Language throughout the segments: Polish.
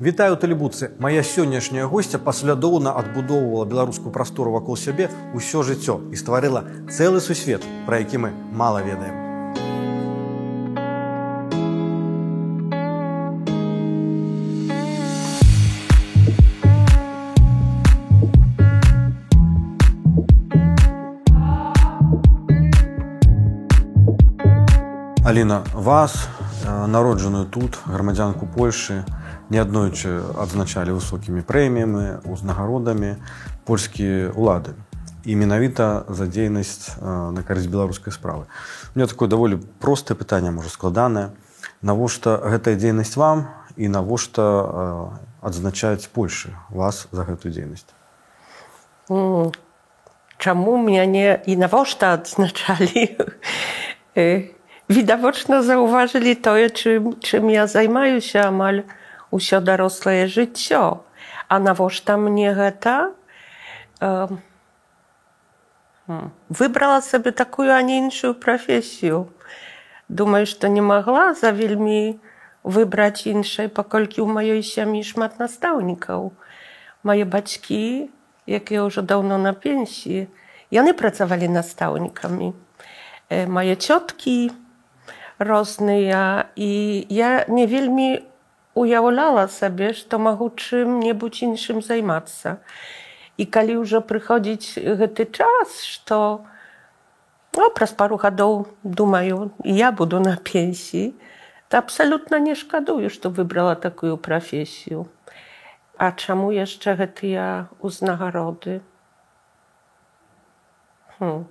Вітаю тэлебуцы. Мая сённяшняя госця паслядоўна адбудоўвала беларускую прастору вакол сябе ўсё жыццё і стварыла цэлы сусвет, пра які мы мала ведаем. Аліна, вас, народжаную тут грамадзянку Польшы, неаднойчы адзначалі высокімі прэміямі, узнагародамі польскія ўлады. І менавіта за дзейнасць на карысць беларускай справы. У меня такое даволі простае пытанне можа складанае. Навошта гэтая дзейнасць вам і навошта адзначаць Польшы вас за гэтую дзейнасць? Mm. Чаму мяне і навошта адзначалі? Відавочна заўважылі тое, чым, чым я займаюся амаль ўсё дарослае жыццё. А навошта мне гэта? Э, выбрала сабе такую, а не іншую прафесію. Думаю, што не магла за вельмі выбраць іншай, паколькі ў маёй сям'і шмат настаўнікаў. Мае бацькі, якія ўжо даўно на пенсіі, яны працавалі настаўнікамі. Э, мае цёткі розныя і я не вельмі уяўляла сабе, што магу чым-небудзь іншым займацца. І калі ўжо прыходзіць гэты час, што ну, праз пару гадоў думаю, я буду на пенсіі, то абсалютна не шкадую, што выбрала такую прафесію. А чаму яшчэ гэтыя ўзнагароды? Хм.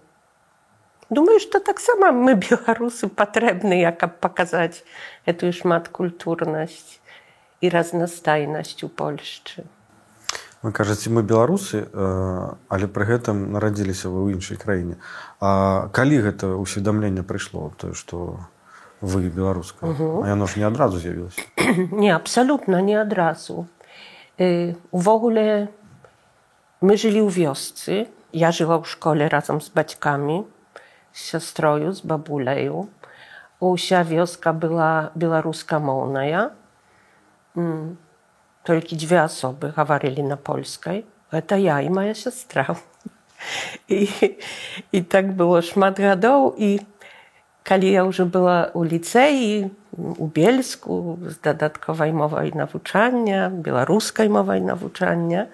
Думаю, што таксама мы беларусы патрэбныя, каб паказаць гэтую шматкультурнасць і разнастайнасць у Польшчы. Вы кажаце мы беларусы, але пры гэтым нарадзіліся вы ў іншай краіне. А калі гэта ўсведамленне прыйшло тое, што вы беларуска, угу. яно ж не адразу з'явілася. Не абсалютна не адразу. Увогуле мы жылі ў вёсцы. Я жыла ў школе разам з бацькамі з сястрою з бабулею. Уся вёска была беларускамоўная. Толькі дзве асобы гаварылі на польскай. Гэта я і моя сястра. І, і так было шмат гадоў і калі я ўжо была ў ліцэі у бельску з дадатковай мовай навучання, беларускай мовай навучання,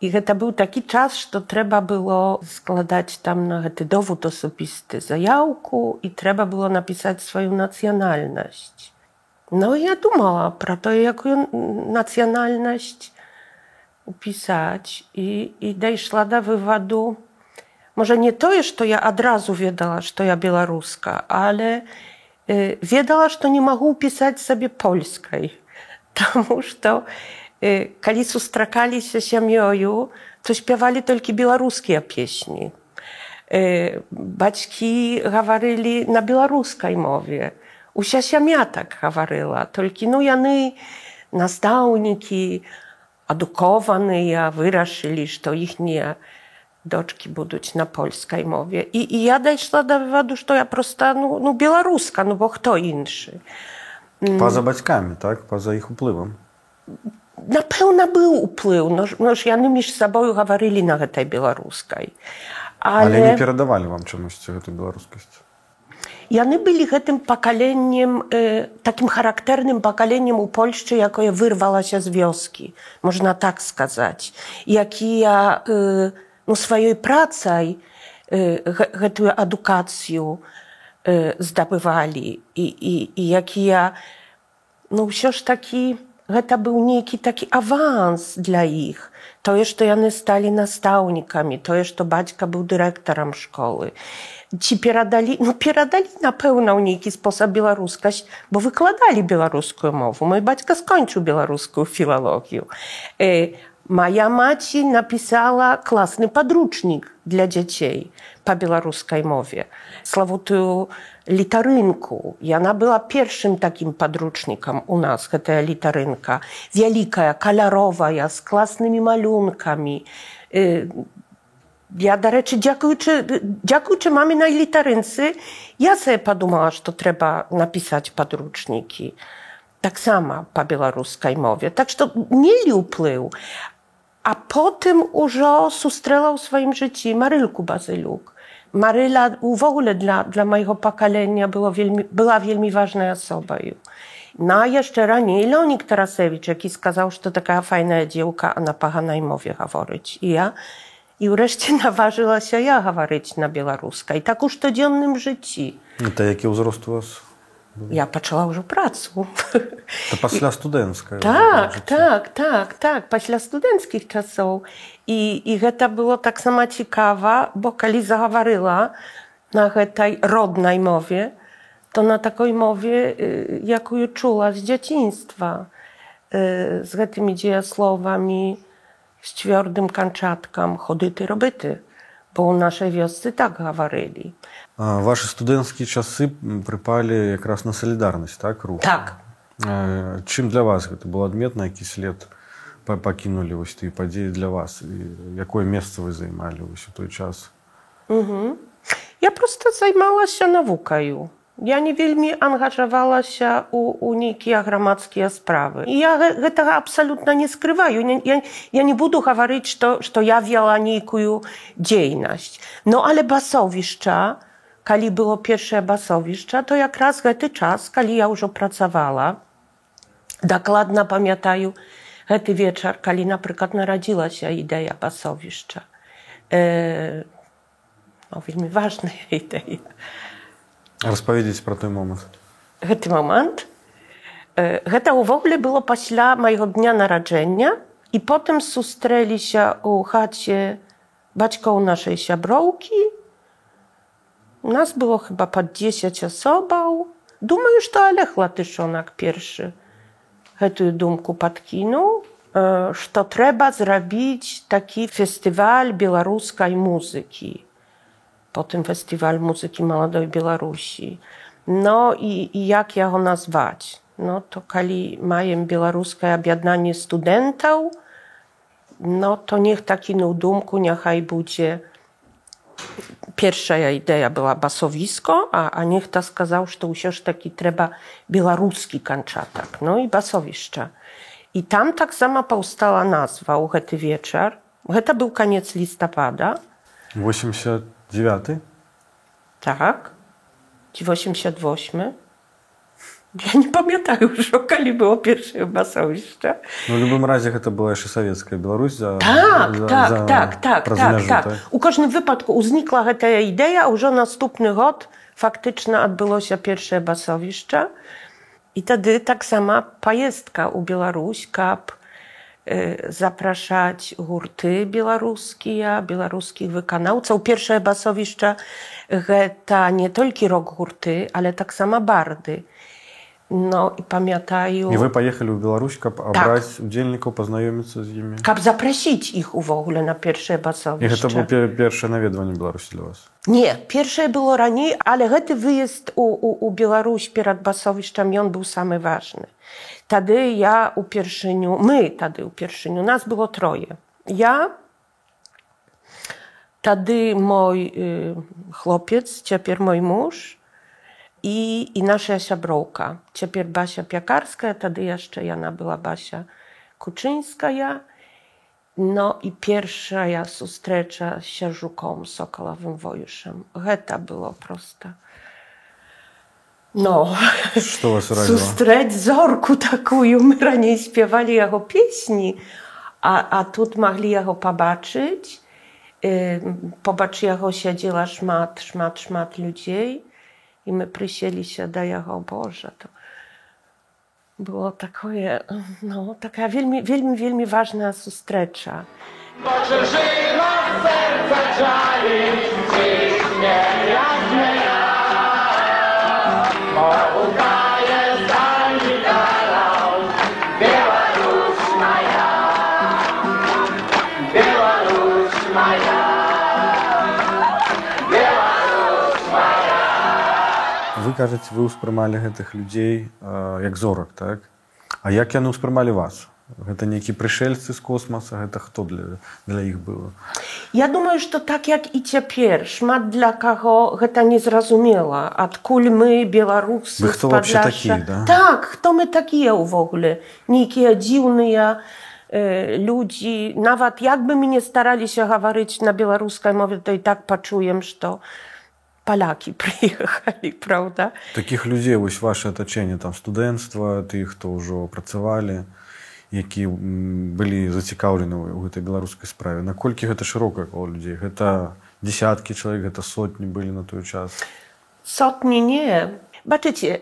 І гэта быў такі час, што трэба было складаць там на гэты довуд асобісты заяўку і трэба было напісаць сваю нацыянальнасць. Ну я думала пра тое, якую нацыянальнасць упісаць і, і дайшла да вываду. Можа не тое, што я адразу ведала, што я беларуска, але э, ведала, што не магу пісаць сабе польскай, Таму што, калі сустракаліся сям'ёю, то спявалі толькі беларускія песні. Бацькі гаварылі на беларускай мове. Уся сям'я так гаварыла, толькі ну яны настаўнікі, адукованыя, вырашылі, што іхнія дочки будуць на польскай мове. І, і я дайшла да вываду, што я проста ну, ну, беларуска, ну бо хто іншы. Па-за бацькамі, так, па-за іх уплывам. Напэўна быў уплыў но, но ж яны між сабою гаварылі на гэтай беларускай. Але... але не перадавалі вам чамусьці гэту беларускасць яны былі гэтым пакаленнем э, таким характэрным пакаленнем у польшчы якое вырвалася з вёскі можна так сказаць якія э, ну сваёй працай э, гэтую адукацыю э, здабывалі і, і, і якія ну ўсё ж такі гэта быў нейкі такі аванс для іх тое што яны сталі настаўнікамі тое што бацька быў дырэктарам школы ці перадалі ну перадалі напэўна ў нейкі спосаб беларускасць бо выкладалі беларускую мову мой бацька скончыў беларускую філалогію э, Моя маці напісала класны падручнік для дзяцей po białoruskiej mowie, sławutą litarynku. I ona była pierwszym takim podrucznikiem u nas, ta litarynka. Wielka, kolorowa, z klasnymi malunkami. Я, до речі, дякуючи, дякуючи мамі на літаринці, я себе подумала, що треба написати подручники. Так само по білоруській мові. Так що мілі вплив. A potem już sustrzelał w swoim życiu Marylku Bazyluk. Maryla w ogóle dla, dla mojego pokolenia była wielmi, była wielmi ważna osoba. No a jeszcze raniej Leonik Tarasewicz, jaki skazał, że to taka fajna dziewka, a na pachanej mowie mówić. I ja, i wreszcie naważyła się ja mówić na białoruskiej. I tak już codziennym życiu. To jaki wzrost u was? Ja patrzyła już o pracu. To pasla studencka. Tak, tak, tak, tak. Пасля студэнцкіх часоў. І, і гэта было таксама цікава, бо калі загаварыла на гэтай роднай мове, to na takiej mowie, y, jaką czuła z dzieciństwa, y, z tymi dziejasłowami, z twardym kanczatką, chodyty, robyty, bo u naszej wioscy tak gawaryli. вашы студэнцкія часы прыпалі якраз на салідарнасць так рух так. Э, Чым для вас гэта было адметна які след пакінулі вось ты падзеі для вас? І якое месца вы займалі вось у той час? Угу. я просто займалася навукаю я не вельмі ангажавалася у, у нейкія грамадскія справы. І я гэтага абсалютна не скрываю. Я, я, я не буду гаварыць што, што я вела нейкую дзейнасць. Но але басовішча ale basowiszcza, kiedy było pierwsze basowiszcza, to jak raz ten czas, kiedy ja już opracowała, dokładnie pamiętaję ten wieczór, kiedy na przykład narodziła się idea basowiszcza. E, no, wielmi ważna idea. Розповідіть про той момент. Гэты момент э, гэта ўвогуле было пасля майго дня нараджэння і потым сустрэліся ў хаце бацькоў нашай сяброўкі. Нас было chyba пад 10 асобаў. Думаю, што Олег Латышонак першы гэтую думку падкінуў, э, што трэба зрабіць такі фестываль беларускай музыкі. potem Festiwal Muzyki Młodej Białorusi. No i, i jak ja go nazwać? No to kali mają białoruskie objednanie studentów, no to niech taki dumku, niechaj będzie pierwsza idea była basowisko, a, a niech ta skazał, że to już taki trzeba białoruski kanczatak, no i basowiszcza. I tam tak sama powstała nazwa u hety wieczór. Heta był koniec listopada. 89 Tak. W 88. Ja nie pamiętam już, o kiedy było pierwsze basowiще. Ну, в будь-якому разі, це була ще совєтська Білорусь за, Tak, за, tak, за, tak, tak, праз tak, межу, tak. U każdym wypadku uznikła ta idea, a już następny rok faktycznie odbyło się pierwsze basowiще. I wtedy tak sama pajestka u Białoruś, kap y, zapraszać hurty białoruskie, białoruskich wykonawców. Pierwsze basowiszcza to nie tylko rok hurty, No i pamiętają... І ви поїхали в Білорусь, щоб обрати удільників, познайомитися з ними. Kap zaprosić ich w ogóle na pierwsze І basowieszcze. це було пер- перше навідування Білорусі для вас. Nie, pierwsze było raniej, ale ten wyjazd u, u, u Białoruś przed basowiszczem, on był samy ważny. Wtedy ja u pierwszyniu, my wtedy u pierwszyniu, nas było troje. Ja, wtedy mój y, chłopiec, ciepier mój mąż i, i nasza Jasia Brołka. Ciepier Basia Piakarska, wtedy jeszcze Jana była Basia Kuczyńska ja. No i pierwsza ja sustrzecza się żuką sokolowym wojuszem. Heta było prosta. No, sustrzeć zorku takuju. My raniej śpiewali jego pieśni, a, a tu mogli jego pobaczyć. Yy, pobaczył jego siedziela szmat, szmat, szmat ludzi. I my prysili się da o Boże, to było takie, no, taka wielmi, wielmi, wielmi ważna sustreča. Boże, żyj ma serce żali, dziś nie jasny raz, кажете, ви усприймали гэтых людзей як зорак, так? А як яны ўспрымалі вас? Гэта нейкі прышельцы з космаса, гэта хто для, для іх было? Я думаю, што так як і цяпер шмат для каго гэта незразумела, адкуль мы беларусы Вы хто такія, да? Так, хто мы такія ўвогуле? Нейкія дзіўныя э, людзі. Нават як бы мы не стараліся гаварыць на беларускай мове, то і так пачуем, што палякі прыехалі, праўда? Такіх людзей вось ваше атачэнне там студэнцтва, тых, хто ўжо працавалі, які м, былі зацікаўлены ў гэтай беларускай справе. Наколькі гэта шырокае кола людзей? Гэта десяткі чалавек, гэта сотні былі на той час. Sotni nie. Baczycie,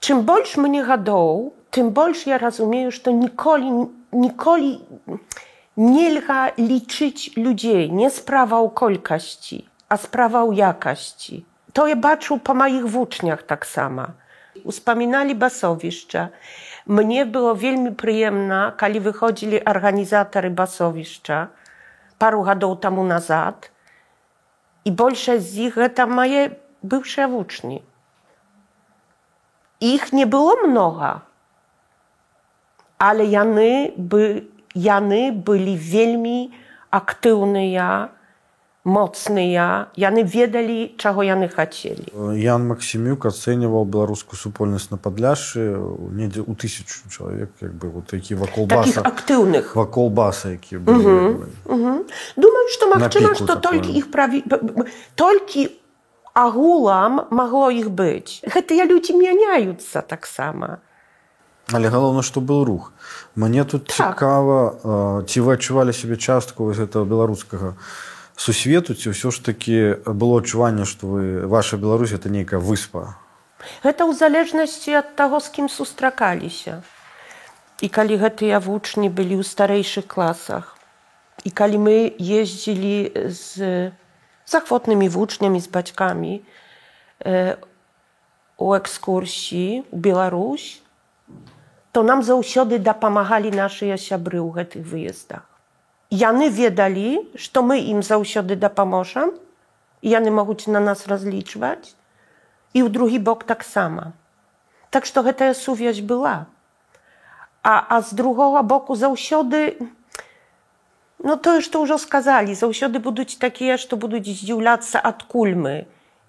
czym больш mnie гадоў, tym больш ja rozumiem, że nikoli, nikoli nielga liczyć ludzi, nie sprawa o kolkości, a sprawa ujakaści. To je baczył po moich włóczniach tak samo. Uspominali basowiszcza. Mnie było wielmi przyjemna, kiedy wychodzili organizatory basowiszcza paru gadów temu nazad i większość z nich to moje bywsze włóczni. Ich nie było mnoga, ale jany, by, jany byli wielmi aktywni ja mocne, jany wiedzieli, czego jany chcieli. Ян Максімюк ацэньваў беларускую супольнасць на падляшшы недзе ў тысячу чалавек як бы вот які вакол баса aktywnych. вакол баса які былі Mhm. Думаю, што магчыма, што толькі іх праві... толькі агулам магло іх быць. Гэтыя людзі мяняюцца таксама. але галоўна што быў рух мне тут Так. цікава ці вы адчувалі сябе частку вось гэтага беларускага сусвету ці ўсё ж такі было адчуванне што вы ваша Беларусь это нейкая выспа Гэта ў залежнасці ад таго, з кім сустракаліся. І калі гэтыя вучні былі ў старэйшых класах, і калі мы ездзілі з захвотнымі вучнямі, з бацькамі э, у экскурсіі ў Беларусь, то нам заўсёды дапамагалі нашыя сябры ў гэтых выездах. Яны ведалі, што мы ім заўсёды дапаможам, і яны могуць на нас разлічваць, і ў другі бок таксама. Так што гэтая сувязь была. А, а з другога боку заўсёды ну тое, што ўжо сказалі, заўсёды будуць такія, што будуць здзіўляцца адкуль мы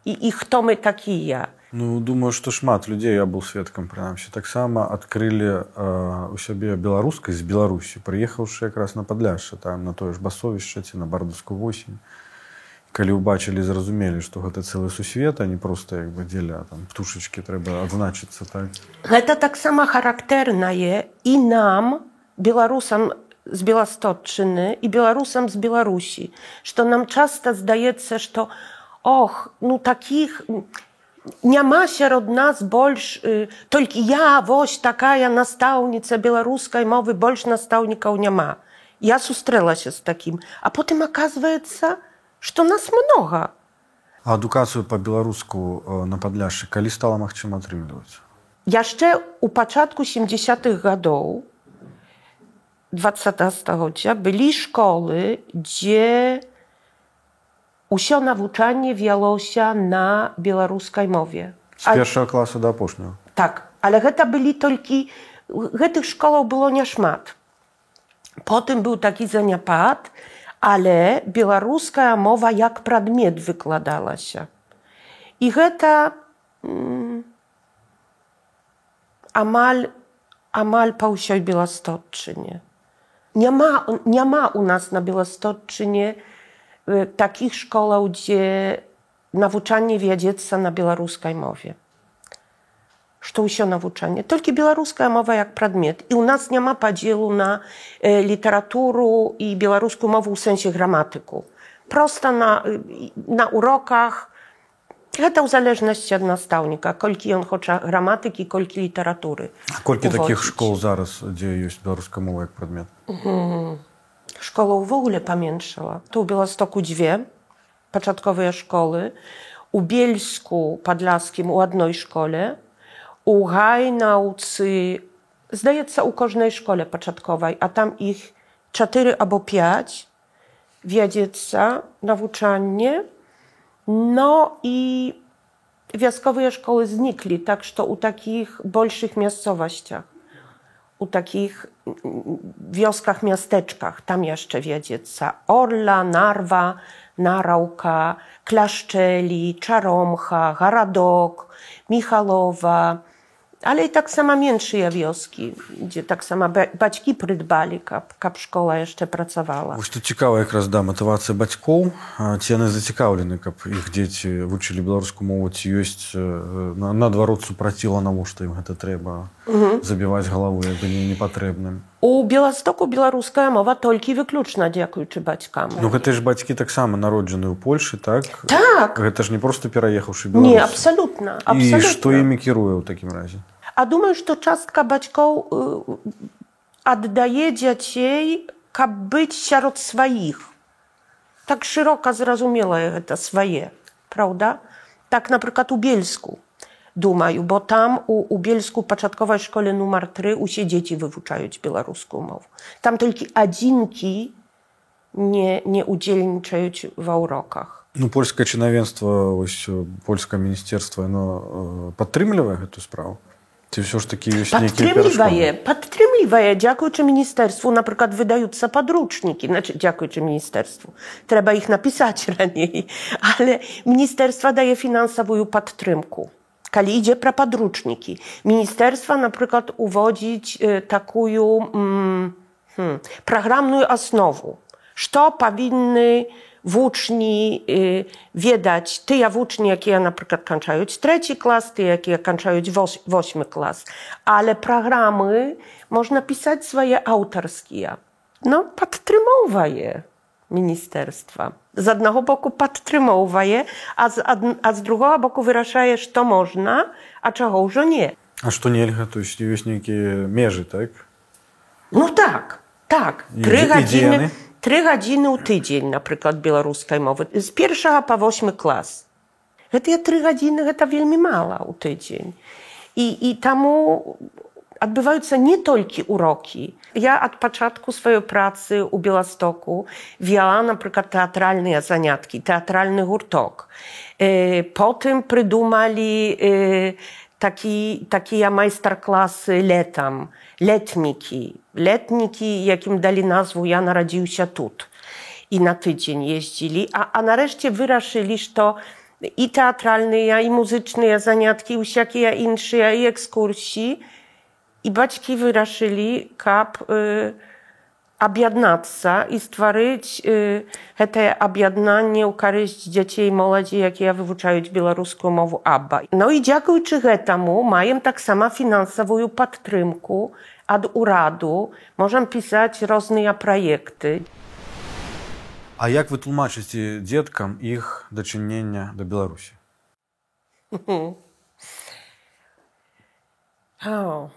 і, і хто мы такія. Ну думаю што шмат людзей я быў сведкам прынамсі таксама адкрылі э, у сябе беларускай з беларусі прыехаўшы якраз на падляшша там на тое ж басовішча ці на бардускую восень калі ўбачылі зразумелі што гэта цэлы сусвет а не проста як бы дзеля там птушачкі трэба адзначыцца так. Гэта таксама характэрнае і нам, беларусам з Беластотчыны і беларусам з Беларусі, што нам часта здаецца, што ох, ну такіх няма сярод нас больш э, толькі я вось такая настаўніца беларускай мовы больш настаўнікаў няма. Я сустрэлася з такім, а потым аказваецца, што нас многа. а адукацыю па-беларуску э, на падляшшы калі стала магчыма атрымліваць Яшчэ ў пачатку 70-х гадоў 20 стагоддзя былі школы, дзе ўсё навучанне вялося на беларускай мове. з першага класа да апошняга Так, але гэта былі толькі гэтых школаў было няшмат. Потым быў такі заняпад, але беларуская мова як прадмет выкладалася. І гэта м, амаль амаль па ўсёй беластотчыне. Няма, няма у нас на беластотчыне e, takich szkołach, gdzie nauczanie wiedzie na białoruskiej mowie. Что się nauczanie? Tylko białoruska mowa jak przedmiot. I u nas nie ma podziału na e, literaturę i białoruską mowę w sensie gramatyku. Prosto na, e, na urokach, гэта ў залежнасці ад настаўніка, колькі ён хоча граматыкі, колькі літаратуры. А колькі такіх уводзіць. школ зараз дзе ёсць беларуская мова як прадмет Szkoła w ogóle pamiętszała. Tu w Białostoku dwie początkowe szkoły. U Bielsku Podlaskim u jednej szkole. U Gajnaucy, zdaje się, u każdej szkole początkowej, a tam ich cztery albo pięć wiedzieca, nauczanie. No i wioskowe szkoły znikli, tak że u takich большych miejscowościach. u takich mm, wioskach, miasteczkach. Tam jeszcze wiedzieca Orla, Narwa, Narauka, Klaszczeli, Czaromcha, Haradok, Michalowa, ale i tak samo mniejsze wioski, gdzie tak samo ba- baćki придбали, каб, каб школа jeszcze pracowała. Вось тут цікава якраз да матывацыя бацькоў ці яны зацікаўлены каб іх дзеці вучылі беларускую мову ці ёсць на- наадварот супраціла навошта ім гэта трэба забіваць галаву як бы не непатрэбным У Białegostoku białoruska mowa толькі выключна дзякуючы бацькам. Ну гэта ж бацькі таксама народжаны ў Польшы так Так. гэта ж не просто пераехаўшы Беларусь абсалютна, і абсалютна. што імі кіруе ў такім разе A думаю, што частка бацькоў y, аддае дзяцей, каб быць сярод сваіх. Так шырока зразумелае гэта свае, праўда? Так, напрыклад, у Бельску. Думаю, бо там у, у Бельску пачатковай школе нумар 3 усе дзеці вывучаюць беларускую мову. Там толькі адзінкі не, не удзельнічаюць ва ўроках. Ну э, польскае міністерства яно э, падтрымлівае гэтую справу ці ўсё ж такі ёсць нейкія Падтрымлівае, перашкоды? падтрымлівае, дзякуючы міністэрству, напрыклад, выдаюцца падручнікі, значит, дзякуючы міністэрству. Трэба іх напісаць раней, але міністэрства дае фінансавую падтрымку. Калі ідзе пра падручнікі, міністэрства, напрыклад, уводзіць э, такую м, хм, праграмную аснову, што павінны вучні ведаць тыя вучні якія напрыклад канчаюць трэці клас ты якія канчаюць восьмы клас але праграмы можна пісаць свае аўтарскія no падтрымоўвае ministerstwa. Z jednego boku podtrzymuje, a z, a z drugiego boku wyraszaje, co można, a czego już nie. A co nielga, to jest jakieś mierzy, tak? No tak, tak. Trzy. 3 гадзіны ў тыдзень напрыклад беларускай мовы з першага па восьмы клас гэтыя тры гадзіны гэта вельмі мала ў тыдзень і і таму адбываюцца не толькі урокі. Я ад пачатку сваёй працы ў Беластоку вяла, напрыклад, тэатральныя заняткі, тэатральны гурток. Потым прыдумалі taki, takie majsterklasy letam, letniki. Letniki, jakim dali nazwę Ja narodził się tu. I na tydzień jeździli, a, a nareszcie wyraszyli, że to i teatralne ja, i muzyczne ja, zaniatki, usiakie ja, insze ja, i ekskursji. I baćki wyraszyli kap... Y аб'яднацца і стварыць э, гэтае аб'яднанне ў карысць дзяцей і моладзі, якія вывучаюць беларускую мову аба. Ну і дзякуючы гэтаму маем таксама фінансавую падтрымку ад ураду, можам пісаць розныя праекты. А як вы тлумачыце дзеткам іх дачынення да Беларусі O,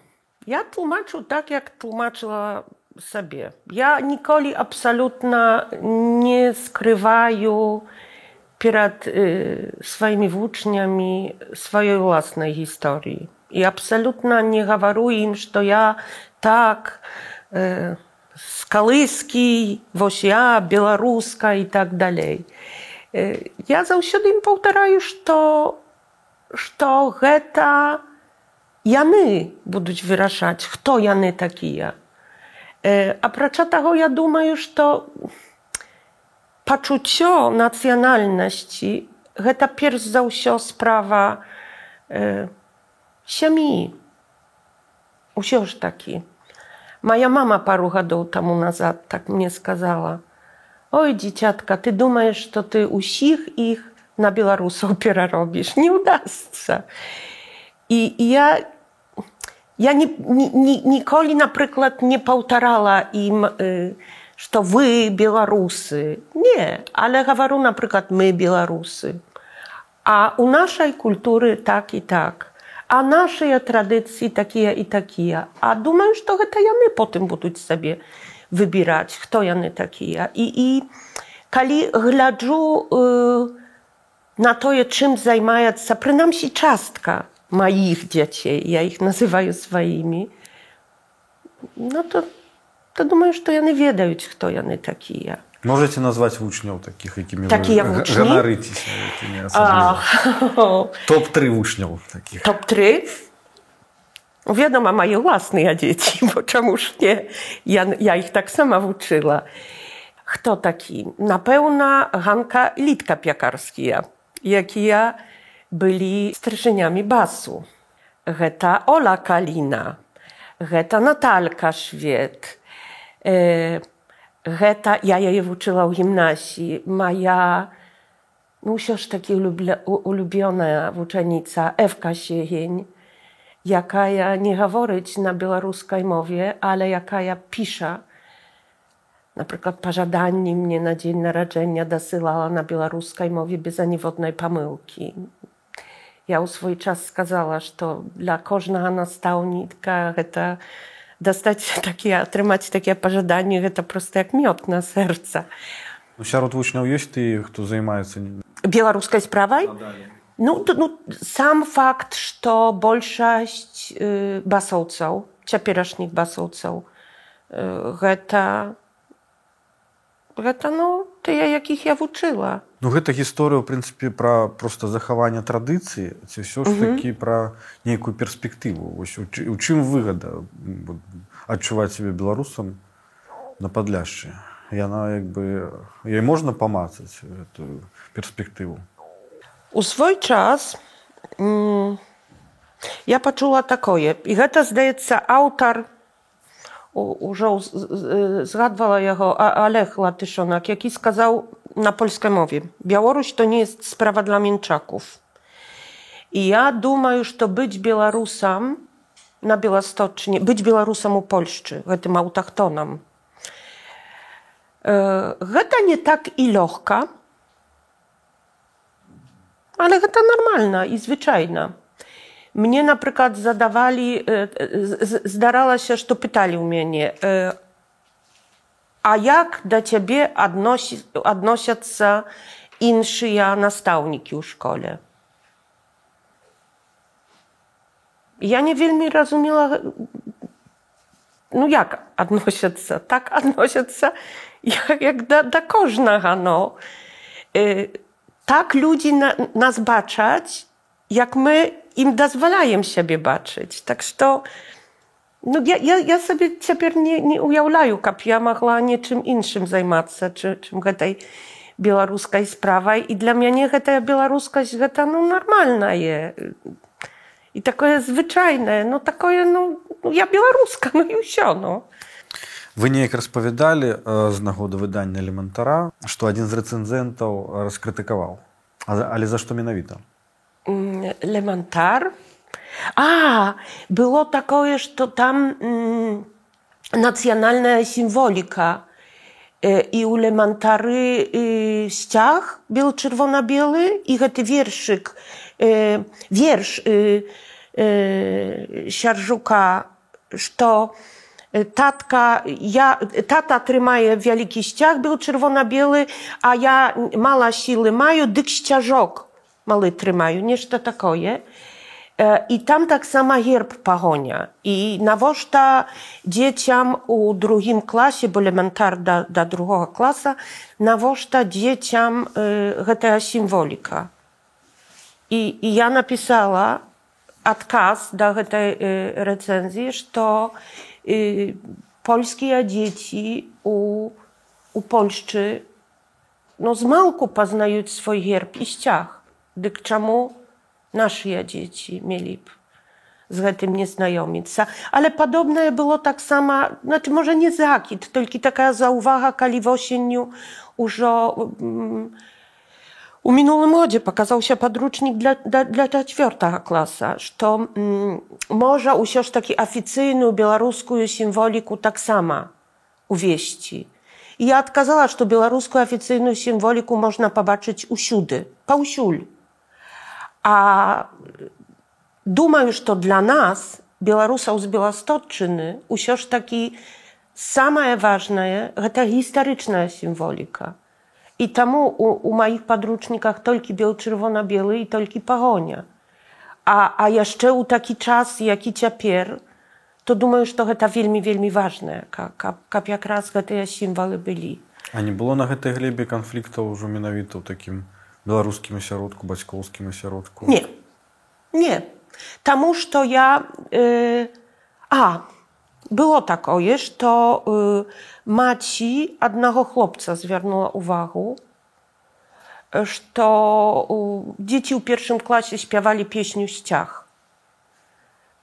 ja tłumaczył tak, jak tłumaczyła sobie. Ja nikoli absolutnie nie skrywaję przed y, swoimi włóczniami swojej własnej historii. I absolutnie nie gawaruję im, że ja tak y, z Kalyski, wось ja, białoruska i tak dalej. Y, Ja zawsze im powtarzаю, że што гэта яны будуць вырашаць, хто яны такія. Э, Апрача таго, я думаю, што пачуццё нацыянальнасці гэта перш за ўсё справа э, сям'і. Усё ж такі. Моя мама пару гадоў таму назад так мне сказала: « Ой, дзіцятка, ты думаеш, што ты ўсіх іх на беларусаў пераробіш, не ўдасца. І я, я ні, ні, ні, ніколі, напрыклад, не паўтарала ім, э, што вы беларусы. Не, але гавару, напрыклад, мы беларусы. А у нашай культуры так і так. А нашыя традыцыі такія і такія. А думаю, што гэта яны потым будуць сабе выбіраць, хто яны такія. І, і калі гляджу э, на тое, чым займаецца прынамсі частка маіх дзяцей, я іх называю сваімі, ну то, то думаю, што яны ведаюць, хто яны такія. можете назваць вучняў такіх якімі Такія вы вучні? ганарыцеся якімі асабліва? А, топ-3 вучняў такіх топ-3 No wiadomo, mają własne dzieci, bo czemuż nie? Ja, ja ich tak sama uczyła. Kto taki? Na pełna Hanka Litka Piakarskia, jaki ja byli stryżeniami basu. Geta Ola Kalina, geta Natalka Szwiet, e, geta, ja jej uczyła w gimnazji, moja no taki ulubiona uczennica Ewka Siecheń, jaka ja nie mówić na białoruskiej mowie, ale jaka ja pisze. Na przykład pożadanie mnie na dzień narodzenia dosyłała na białoruskiej mowie bez aniwodnej pomyłki. Я ў свой час сказала, што для кожнага настаўніка гэта дастаць такія атрымаць такія пажаданні гэта проста як мёд на сэрца. Ну, сярод вучняў ёсць ты, хто займаецца беларускай справай. Ну, ну сам факт, што большасць э, басоўцаў, цяперашніх басоўцаў э, гэта гэта ну тыя якіх я вучыла. Ну гэта гісторыя ў прынцыпе пра проста захаванне традыцыі. Ці ўсё ж такі пра нейкую перспектыву. Вось у, у чым выгада адчуваць сябе беларусам на падляшчы? Яна як бы ёй можна памацаць эту перспектыву? У свой час я пачула такое. І гэта здаецца аўтар ўжо згадвала яго Олег латышонак які сказаў на польскай мове Біаłoрусь то не jest sprawa dla mięczaków i ja думаю што быць беларусам на беласточне быць беларусам у Польшчы гэтым аўтахтонам Гэта не так і лёгка, ale гэта нармальна і звычайна. Мне, напрыклад, задавалі, здаралася, што пыталі ў мяне, а як да цябе адносяцца іншыя настаўнікі ў школе? Я не вельмі разумела, ну як адносяцца, так адносяцца, jak, jak da, da kożna, no. Y, tak ludzi na, nas baczać, jak my im dozwalają siebie baczyć. Tak что no ja, ja, ja sobie цяпер nie, nie уяўляю, каб я магла нечым іншым займацца, чы, чым гэтай беларускай справай. І для мяне гэтая беларускасць гэта ну нармальнае і такое звычайнае, ну такое ну, я беларуска, ну і ўсё. Ну. Вы неяк распавядалі з э, нагоды выдання элементара, што адзін з рэцэнзентаў раскрытыкаваў. Але за што менавіта? Mm, Lemantar. A, było takie, że tam mm, nacjonalna symbolika. E, I u Lemantary y, ściach był czerwono-biały i ten wierszyk, e, wiersz y, e, Siarżuka, że tatka, ja, tata trzymaje wielki ściach, był czerwono-biały, a ja mała siły mają, dyk ściażok mały trymają, nieszta takoje. I tam tak sama herb pagonia. I nawożta dzieciom u drugim klasie, bo elementar do, do drugiego klasa, nawożta dzieciom y, ta symbolika. I, I ja napisała odkaz do tej y, recenzji, że Y, polskie dzieci u, u Polszczy no z małku poznają swój herb i ściach. Dyk czemu nasze dzieci mieli z tym nie znajomić. Ale podobne było tak samo, znaczy może nie zakit, tylko taka zauwaga, kali w osieniu już mm, у мінулым годзе паказаўся падручнік для, для, для чацвёртага класа, што м, можа ўсё ж такі афіцыйную беларускую сімволіку таксама увесці. І я адказала, што беларускую афіцыйную сімволіку можна пабачыць усюды, паўсюль. А думаю, што для нас, беларусаў з беластотчыны, ўсё ж такі самае важнае гэта гістарычная сімволіка. I temu u, u moich podręcznikach tylko biał-czerwono-biały i tylko pagonia. A, a jeszcze u taki czas, jaki ciapier, to думаю, że to гэта вельмі вельмі важное, каб, каб якраз гэтыя сімвалы былі. А не было на гэтай глебе канфліктаў ўжо менавіта ў такім беларускім асяродку, бацькоўскім асяродку? Не. Не. Тому що я. Е, а, było tak ojesz, to y, maci одного хлопca zвернула увагу, что y, dzieci w pierwszym klasie śpiewali pieśnię Ściach.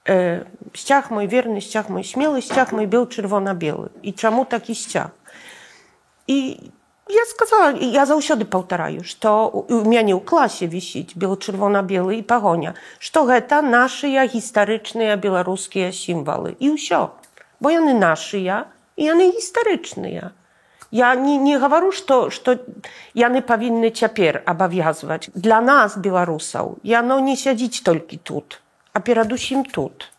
Y, Ściach mój wierny, ściach mój śmiały, ściach mój był czerwona-biały. I czemu taki ściach? I ja сказала, я заўсёды паўтараю, што у мяне ў класе вісіць бело-чырвона-белы і пагоня, што гэта нашыя гістарычныя беларускія сімвалы. І ўсё. Бо яны нашыя і яны гістарычныя. Я не, не гавару, што, што яны павінны цяпер абавязваць. Для нас, беларусаў, яно не сядзіць толькі тут, а перадусім тут.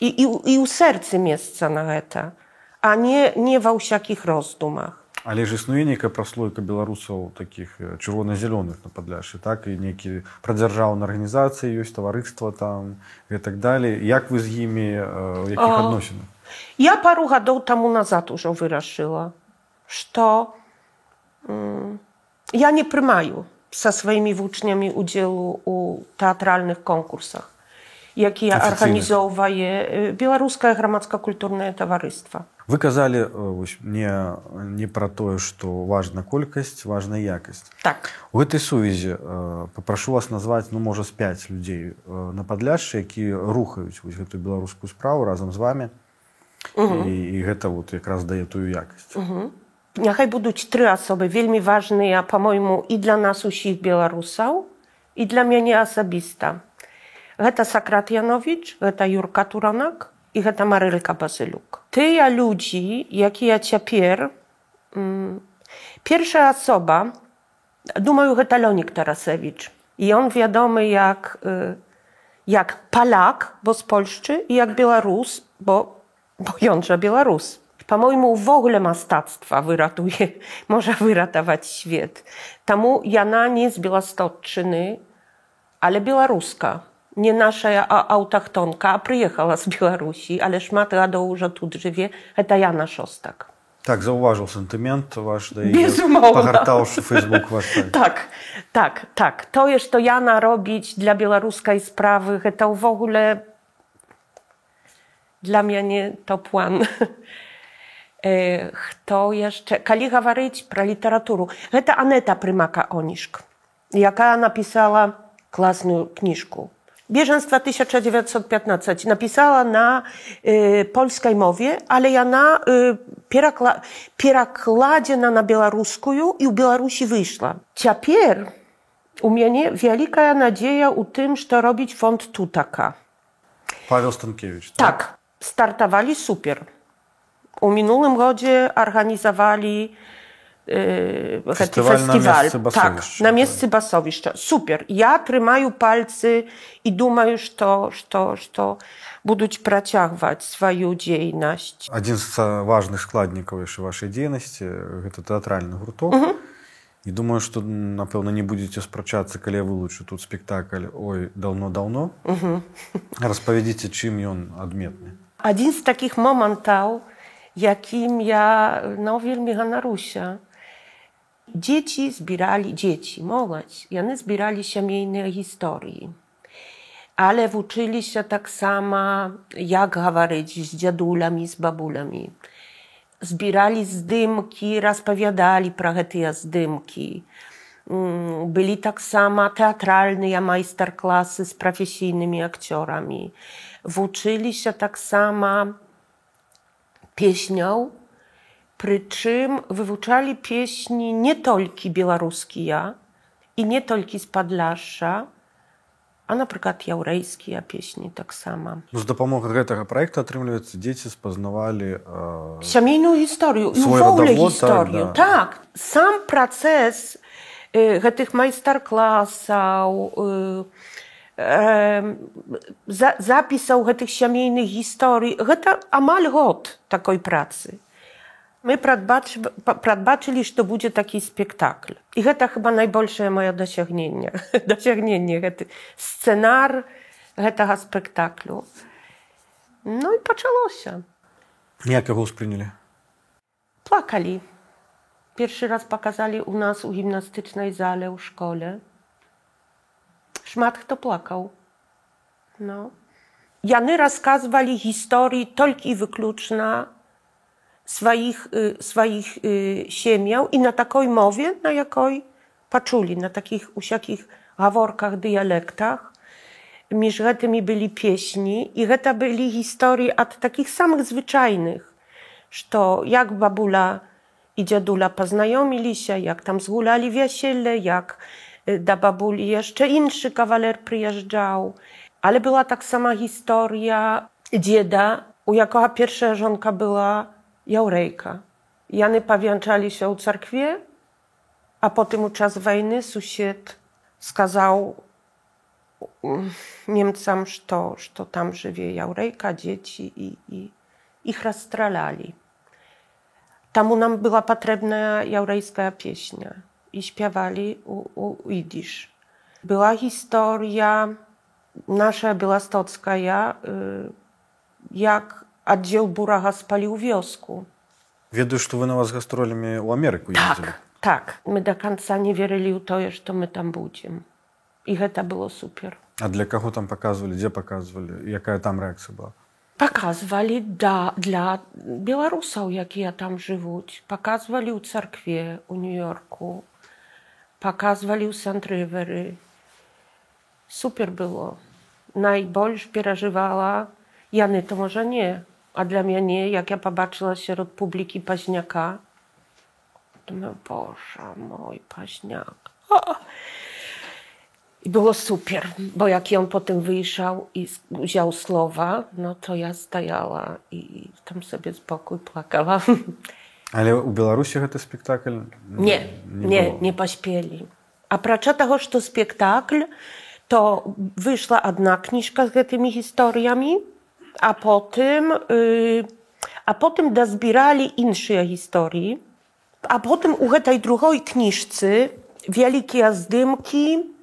І, і, і ў сэрцы месца на гэта, а не, не ва ўсякіх роздумах. Але ж існуе нейкая праслойка беларусаў такіх э, чырвона-зялёных на падляшы так? І нейкі прадзяржаўныя арганізацыі ёсць таварыства там і так далей. Як вы з імі якіх А. адносінах? Я пару гадоў таму назад ужо вырашыла, што я не прымаю са сваімі вучнямі удзелу ў тэатральных конкурсах, якія арганізоўвае беларускае грамадска-культурнае таварыства. вы казалі э, не не пра тое што важна колькасць важна якасць Так. у гэтай сувязі э, папрашу вас назваць ну можа з 5 людзей э, на падляшшы якія рухаюць вось гэтую беларускую справу разам з вами і, і гэта вот якраз дае тую якасць Няхай будуць тры асобы вельмі важныя, па-мойму, і для нас усіх беларусаў і для мяне асабіста. Гэта Сакрат Яновіч, гэта Юрка Туранак і гэта Марылька Базылюк. Тыя людзі, якія цяпер м, першая асоба, думаю, гэта Лёнік Тарасевіч. І ён вядомы як, э, як паляк, бо з Польшчы і як беларус, бо, бо ён жа беларус. По-мойму, w ogóle mastactwa wyratuje, może wyratować świat. Tamu Jana nie z Białostocczyny, ale białoruska. Nie nasza a- autochtonka, a przyjechała z Białorusi, ale szmat ladał, że tu drzewie, to Jana Szostak. так заўважыў сентымент ваш да Безумоўна. пагартаўшы фейсбук ваш сайт. Tak, tak, tak. To jest to Jana robić dla białoruskiej sprawy, to w ogóle dla mnie nie to plan. E, Kto jeszcze? Kali говорить про літературу. Гэта Анета Прымака-Онішк, яка написала класную книжку. Bieżeństwa 1915 napisała na y, polskiej mowie, ale ona y, pierakla, pierakładziena na białoruską i u Białorusi wyszła. Ciapier u mnie wielka nadzieja u tym, że robić fond Tutaka. Павел Станкевич Tak, startowali super. U minulym godzie organizowali yy, Festiwal na festiwal. miejscu tak, Basowiszcza, na tak. miejscu Basowiszcza. Super. Ja trzymаю palcy i думаю, что, что, что будуть працягваць сваю дзейнасць. адзін з э, важных складнікаў яшчэ вашай дзейнасці гэта тэатральны гурток і думаю што напэўна не будзеце спрачацца калі я вылучу тут спектакль ой даўно-даўно распавядзіце чым ён адметны Адзін з такіх момантаў, якім я no, вельмі ганаруся. Дзеці збіралі дзеці, моладзь, яны збіралі сямейныя гісторыі. Але вучыліся таксама, як гаварыць з дзядулямі, з бабулямі. Збіралі здымкі, распавядалі пра гэтыя здымкі. М, Былі таксама тэатральныя майстар-класы з прафесійнымі акцёрамі. Вучыліся таксама песняў, прычым вывучалі песні не толькі беларускія і не толькі з падляшша, а напрыклад яўрэйскія песні таксама. ну, з дапамогай гэтага праекта атрымліваецца дзеці спазнавалі э, Сямейную гісторыю ўвогуле радавод, гісторыю. так, да. Так, сам працэс э, гэтых майстар-класаў, э, э, за, запісаў гэтых сямейных гісторый, гэта амаль год такой працы. My pradbaczy, pradbaczyli, że to będzie taki spektakl. I to chyba największe moje dosięgnienie. dosięgnienie, scenar tego spektaklu. No i poczęło się. Jak go usprzyjęli? Płakali. Pierwszy raz pokazali u nas u gimnastycznej zale, u szkole. Szmat kto płakał. No. Jany rozkazywali historii tylko i wykluczna swoich, y, swoich y, siemię i na takoj mowie, na jakoj paczuli, na takich usiakich haworkach, dialektach. Między tymi byli pieśni i to byli historie od takich samych zwyczajnych, że jak babula i dziadula poznajomili się, jak tam zgulali wiasiele, jak y, da babuli jeszcze inny kawaler przyjeżdżał. Ale była tak sama historia dzieda, u jakoga pierwsza żonka była Jaurejka. Jany pawianczali się u cerkwie, a potem u czas wojny sąsiad skazał mm, Niemcom, że, że tam żywie Jaurejka, dzieci i, i ich rozstrzelali. Tamu nam była potrzebna jaurejska pieśnia i śpiewali u, u Idisz. Była historia nasza białostocka, ja, y, jak аддзел бурага спаліў вёску. Ведаю, што вы на вас гастролямі ў Амерыку ездзілі. так, так мы да канца не верылі ў тое, што мы там будзем. І гэта было супер. А для каго там паказвалі, дзе паказвалі, якая там рэакцыя была? Паказвалі да, для беларусаў, якія там жывуць, паказвалі ў царкве у нью-йорку, паказвалі ў сантрывары. Супер было. Найбольш перажывала яны то можа не A dla mnie nie, jak ja popatrzyła sierot publiki Paźniaka, to no Boże mój, Paźniak. O! I było super, bo jak on potem wyjrzał i wziął słowa, no to ja stajała i tam sobie z boku. Ale u Białorusi ten spektakl nie, nie, nie, było. nie. A pracza tego, że to spektakl, to wyszła jedna kniżka z tymi historiami, a potem, yy, a potem dozbierali inne historie, a potem u tej drugiej kniżce wielkie zdymki,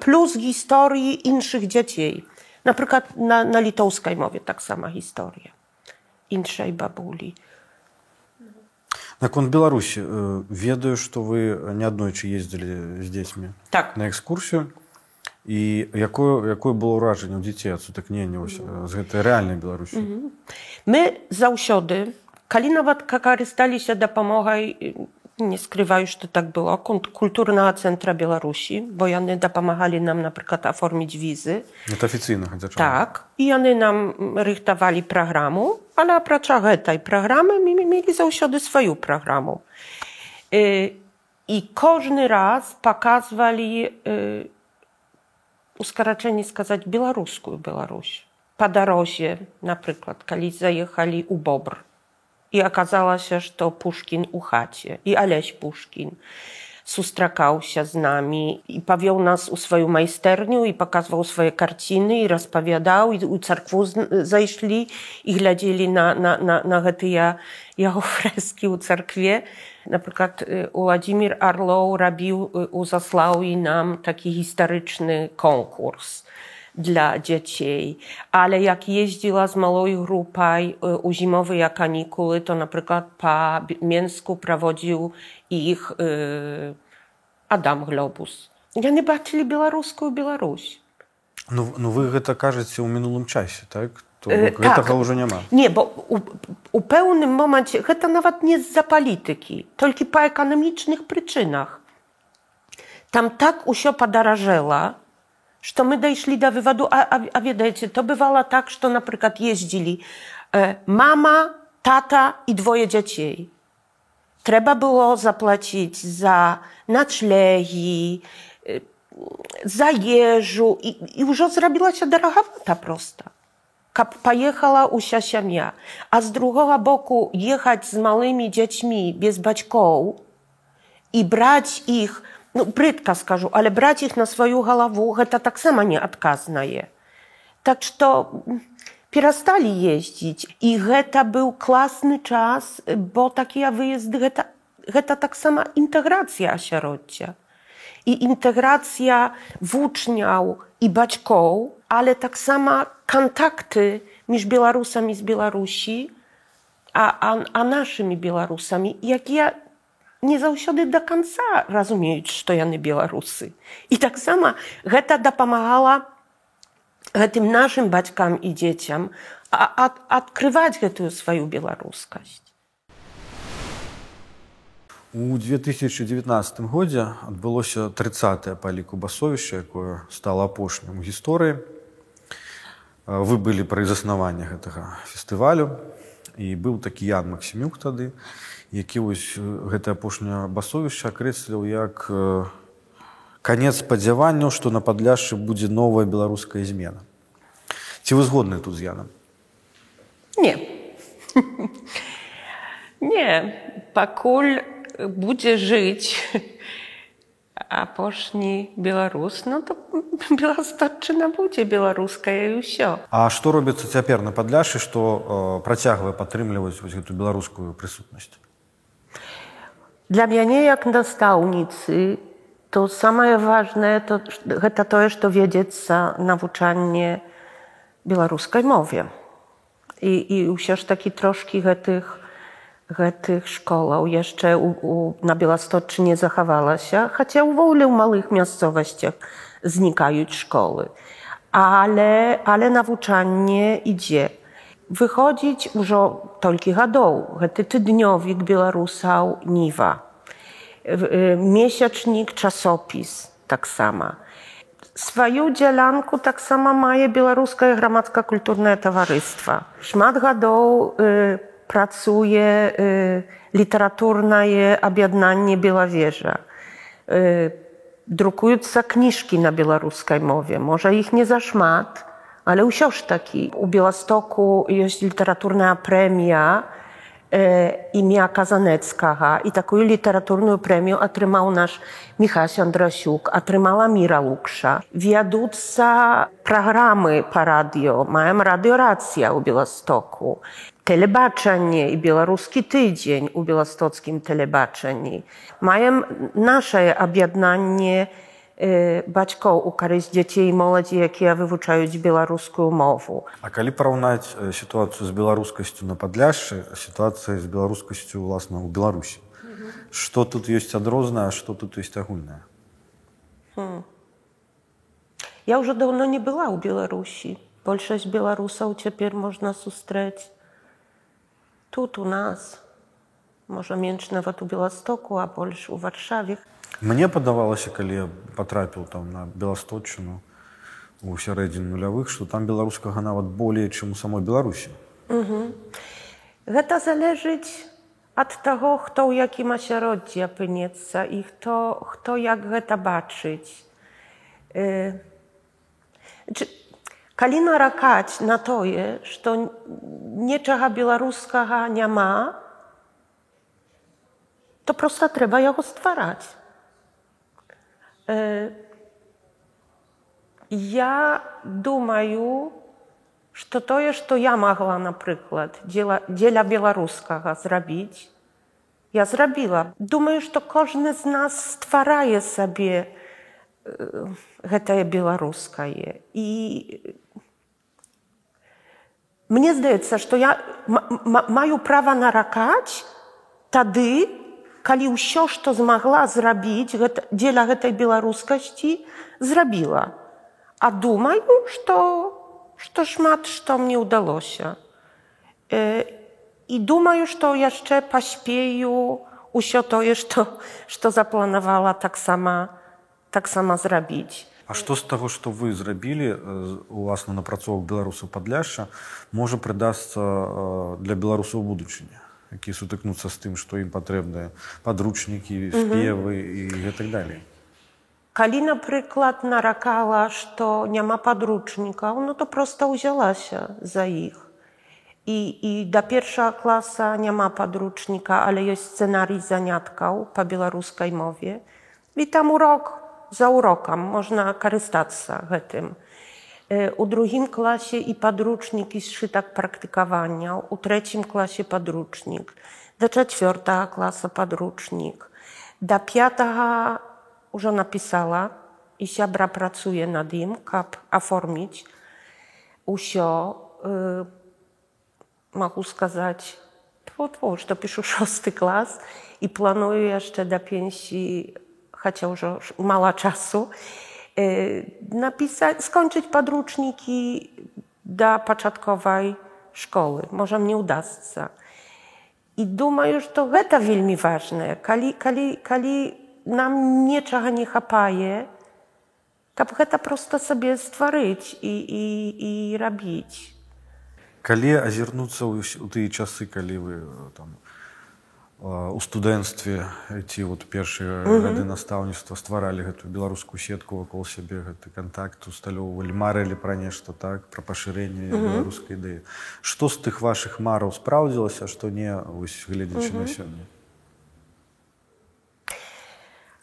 plus historii innych dzieci. Na przykład na, na litowskiej mowie tak sama historia. Inszej babuli. Наконт Беларусі ведаю, што вы неаднойчы ездзілі з дзецьмі Так. на экскурсію і якое, якое было ўражанне ў дзяцей ад сутыкнення з гэтай рэальнай Беларусі My zаўсёды, калі нават карысталіся дапамогай nie skrywają, że to tak było, kulturnego centra Białorusi, bo jany pomagali nam na przykład oformić wizy. To oficjalne chociaż. Tak. I jany nam rychtowali programu, ale oprócz tej programy my mieli zawsze swoją programu. Y, I każdy raz pokazywali, у скарачэнні сказаць беларускую Беларусь па дарозе напрыклад калі заехалі ў бобр. І аказалася што пушкін у хаце і алесь пушкін сустракаўся з намі і павёў нас у сваю майстэрню і паказваў свае карціны і распавядаў і у царкву зайшлі і глядзелі на, на, на, на гэтыя яго фрэскі ў царкве і Na przykład Władimir Arlow robił u Zaslaui nam taki historyczny konkurs dla dzieci, ale jak jeździła z małą grupą u zimowej kanikuły, to na przykład po Mięsku prowadził ich y, Adam Globus. Ja nie baczyli białoruską Białoruś. No, no wy to кажете u minulym E, tego tak. ma. Nie, bo u, u pełnym momencie, to nawet nie za polityki, tylko po ekonomicznych przyczynach. Tam tak usio podarażela, że my dojszli do wywodu, a, a, a wiecie, to bywało tak, że na przykład jeździli e, mama, tata i dwoje dzieci. Trzeba było zapłacić za noclegi, e, za jeżu i, i już zrobiła się drogowata prosta. Kap pojechała usia семья, a z drugiego boku jechać z małymi dziećmi bez baćków i brać ich no brzydko skażu, ale brać ich na swoją głowę, to tak samo nieodkazne je. Tak, że to przestali jeździć i to był klasny czas, bo takie wyjazdy, to tak sama integracja sierocia. I integracja włóczniał i baćką, ale tak sama kontakty z Białorusi, a, a, a naszymi Białorusami, jak ja nie zawsze do końca rozumieją, że to jany Białorusy. I tak samo Geta dopomagała гэтым нашим бацькам і дзецям а, ад, адкрываць гэтую сваю беларускасць У 2019 годзе адбылося 30 па ліку басовішча, якое стало апошнім у гісторыі. Вы былі пры заснаванні гэтага фестывалю і быў такі Ян Максімюк тады, які вось гэта апошняе басовішча акрэсліў як канец спадзяванняў, што на падляшшы будзе новая беларуская змена. Ці вы згодны тут з Янам? Не. Не, пакуль будзе жыць апошні беларус ну то беластатчына будзе беларуская і ўсё. А што робіцца цяпер на падляшы што э, працягвае падтрымліваць вось гэту беларускую прысутнасць? Для мяне як настаўніцы то самае важнае то гэта тое што ведзецца навучанне беларускай мове. І, і ўсё ж такі трошкі гэтых гэтых школаў яшчэ у, у, на Беласточы не захавалася, хаця ўвогуле ў малых мясцовасцях знікаюць школы. Але, але навучанне ідзе. Выходзіць ужо толькі гадоў. Гэты тыднёвік беларусаў ніва. Месячнік часопіс таксама. Сваю дзялянку таксама мае беларускае грамадска-культурнае таварыства. Шмат гадоў pracuje literaturne objednanie Białowieża. Drukujące kniżki na białoruskiej mowie. Może ich nie za szmat, ale usiąż taki. U Białostoku jest literaturna premia imię Kazaneckaha i taką literaturną premię otrzymał nasz Michał Andrasiuk, otrzymała Mira Łuksza. Wiadutca programy po radio, mają radioracja u Białostoku. Telebaczenie i Białoruski Tydzień u białostockim telebaczeni. Mają nasze objednanie бацькоў у карысць дзяцей і моладзі якія вывучаюць беларускую мову. А калі параўнаць сітуацыю з беларускасцю на падляшшы сітуацыя з беларускасцю ўласна ў беларусі. Что тут ёсць адрознае что тут ёсць агульнае? Я ўжо даўно не была ў беларусі. Большасць беларусаў цяпер можна сустрэць тут у нас можа менш нават у беластоку а больш у варшаве Мне падавалася, калі я патрапіў там на беласточыну у сярэдзін нулявых, што там беларускага нават болей, чым у самой Беларусі. Угу. Гэта залежыць ад таго, хто ў якім асяроддзі апынецца і хто, хто як гэта бачыць. Э... Калі наракаць на тое, што нечага беларускага няма, то проста трэба яго ствараць. Я думаю, што тое, што я магла, напрыклад, дзеля, дзеля беларускага зрабіць, я зрабіла. Думаю, што кожны з нас стварае сабе гэтае беларускае. І мне здаецца, што я маю права наракаць тады, калі ўсё што змагла зрабіць гэта, дзеля гэтай беларускасці зрабіла а думаю што што шмат што мне ўдалося э, і думаю што яшчэ паспею ўсё тое што што запланавала таксама таксама зрабіць А што з таго што вы зрабілі уласна напрацовак беларусаў падляшша можа прыдасца для беларусаў будучыня якія сутыкнуцца з тым, што ім патрэбныя падручнікі, спевы і гэтак далей. Калі, напрыклад, наракала, што няма падручнікаў, ну то проста ўзялася за іх. І, і да першага класа няма падручніка, але ёсць сцэнарый заняткаў па беларускай мове. І там урок за урокам можна карыстацца гэтым. У drugim klasie i podręczniki zszytak praktykowania, u trzecim klasie podręcznik, do czwartego klasa podręcznik, do piątego już napisała i siabra pracuje nad nim, kap oformić usio, y, mogę сказать, вот, to piszę szósty klas i planuję jeszcze do pensji, chociaż już mało czasu, napisać, skończyć podrучники do początkowej szkoły. Może nie uda się. I думаю, że to гэта вельмі ważne. Нам нечага не хапае, каб гэта проста сабе стварыць і, і, і рабіць. Калі азірнуцца ў у тыя часы, калі вы э, там а, у студэнцтве ці вот першыя гады настаўніцтва стваралі гэтую беларускую сетку вакол сябе гэты кантакт усталёўвалі марылі пра нешта так пра пашырэнне беларускай ідэі. Што з тых вашых мараў спраўдзілася што не вось гледзячы на сёння?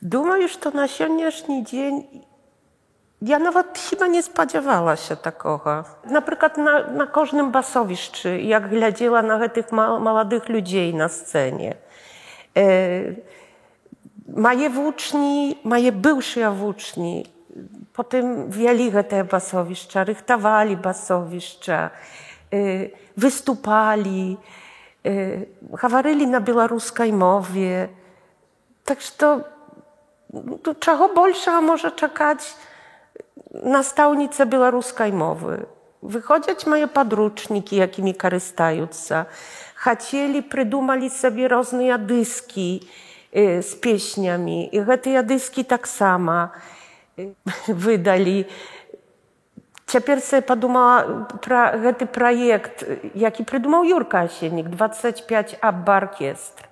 Думаю, że na dzisiejszy dzień ja nawet chyba nie spodziewała się takiego. Na przykład na, na każdym basowiszczu, jak глядела na tych ma, młodych ludzi na scenie. E, moje włóczni, moje byłsze włóczni, potem wieli te basowiszcza, rychtowali basowiszcza, e, wystupali, e, говорили na białoruskiej mowie. Także to to czego больше może czekać nastavnice białoruskiej mowy. Wychodzić moje podrучники, jakimi korzystające. Chcieli, придумали sobie różne dyski y, z pieśniami. I te dyski tak samo y, wydali. Теперь sobie подумала про этот projekt, jaki придумал Юрка Осенник, 25 Abba Orkiestr.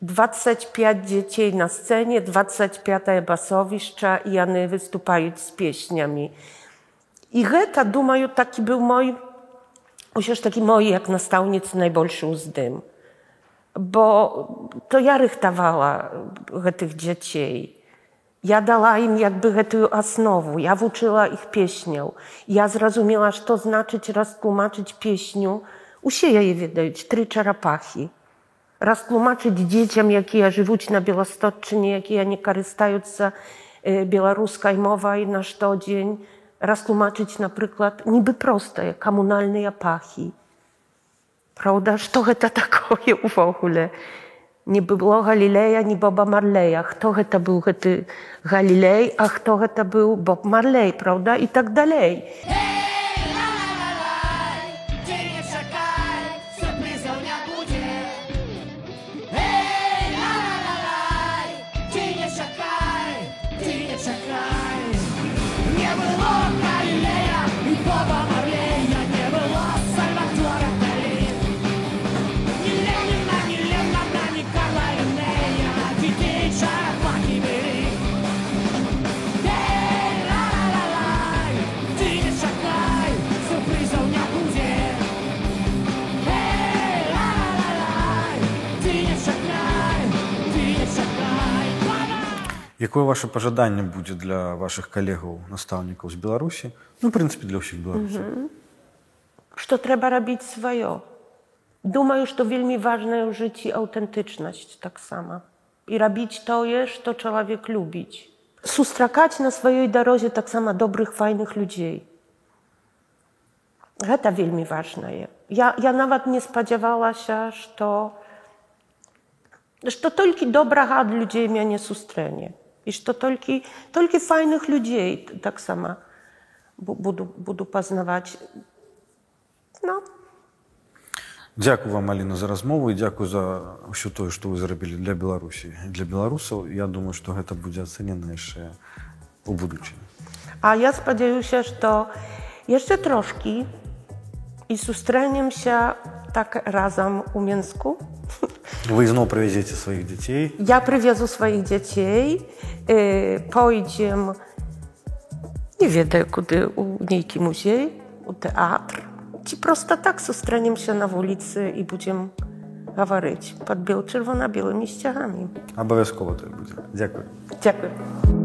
25 dzieci na scenie, 25 basowiszcza i one występują z pieśniami. I to, думаю, taki był mój, chociaż taki mój, jak nastavnic, najbolszy uzdym. Bo to ja rychtowała tych dzieci. Ja dała im jakby tę osnowę, ja wuczyła ich pieśnią. Ja zrozumiała, co to znaczyć raz tłumaczyć pieśniu. Usieja je wiedzieć, trzy czarapachy roztłumaczyć dzieciom, jakie żyją na Białostocczynie, jakie nie korzystają z białoruską mową na co растлумачыць, напрыклад, нібы простае камунальныя пахі. Праўда, што гэта такое ўвогуле? Нібы было Галілея, не Боба Марлея, хто гэта быў гэты Галілей, а хто гэта быў Боб Марлей, праўда і так далей. Hey! Якое ваше пажаданне будзе для вашых калегаў настаўнікаў з Беларусі ну прынцыпе для ўсіх беларусаў Што трэба рабіць сваё Думаю што вельмі важная ў жыцці аўтэнтычнасць таксама і рабіць тое што чалавек любіць сустракаць на сваёй дарозе таксама добрых файных людзей Гэта вельмі важнае я, я нават не спадзявалася што што толькі добрага ад людзей мяне сустрэне и что только, только файных людей так сама буду, буду пазнаваць. Ну. Дзякую вам Аліна за размову і дзякую за ўсё тое, што вы зрабілі для Беларусі для беларусаў. Я думаю, што гэта будзе ацэнена яшчэ у будучыні. А я спадзяюся, што яшчэ трошкі і сустрэнемся так разам у Мску. Вы снова привезете своих детей? Я привезу своих детей, э, поедем, не ведаю куды, у нейкі музей, у тэатр. Ці просто так сустрэнемся на вуліцы і будзем гаварыць пад бел чырвона-белымі сцягамі. Абавязкова то будзе. Дзякуй. Дзякуй.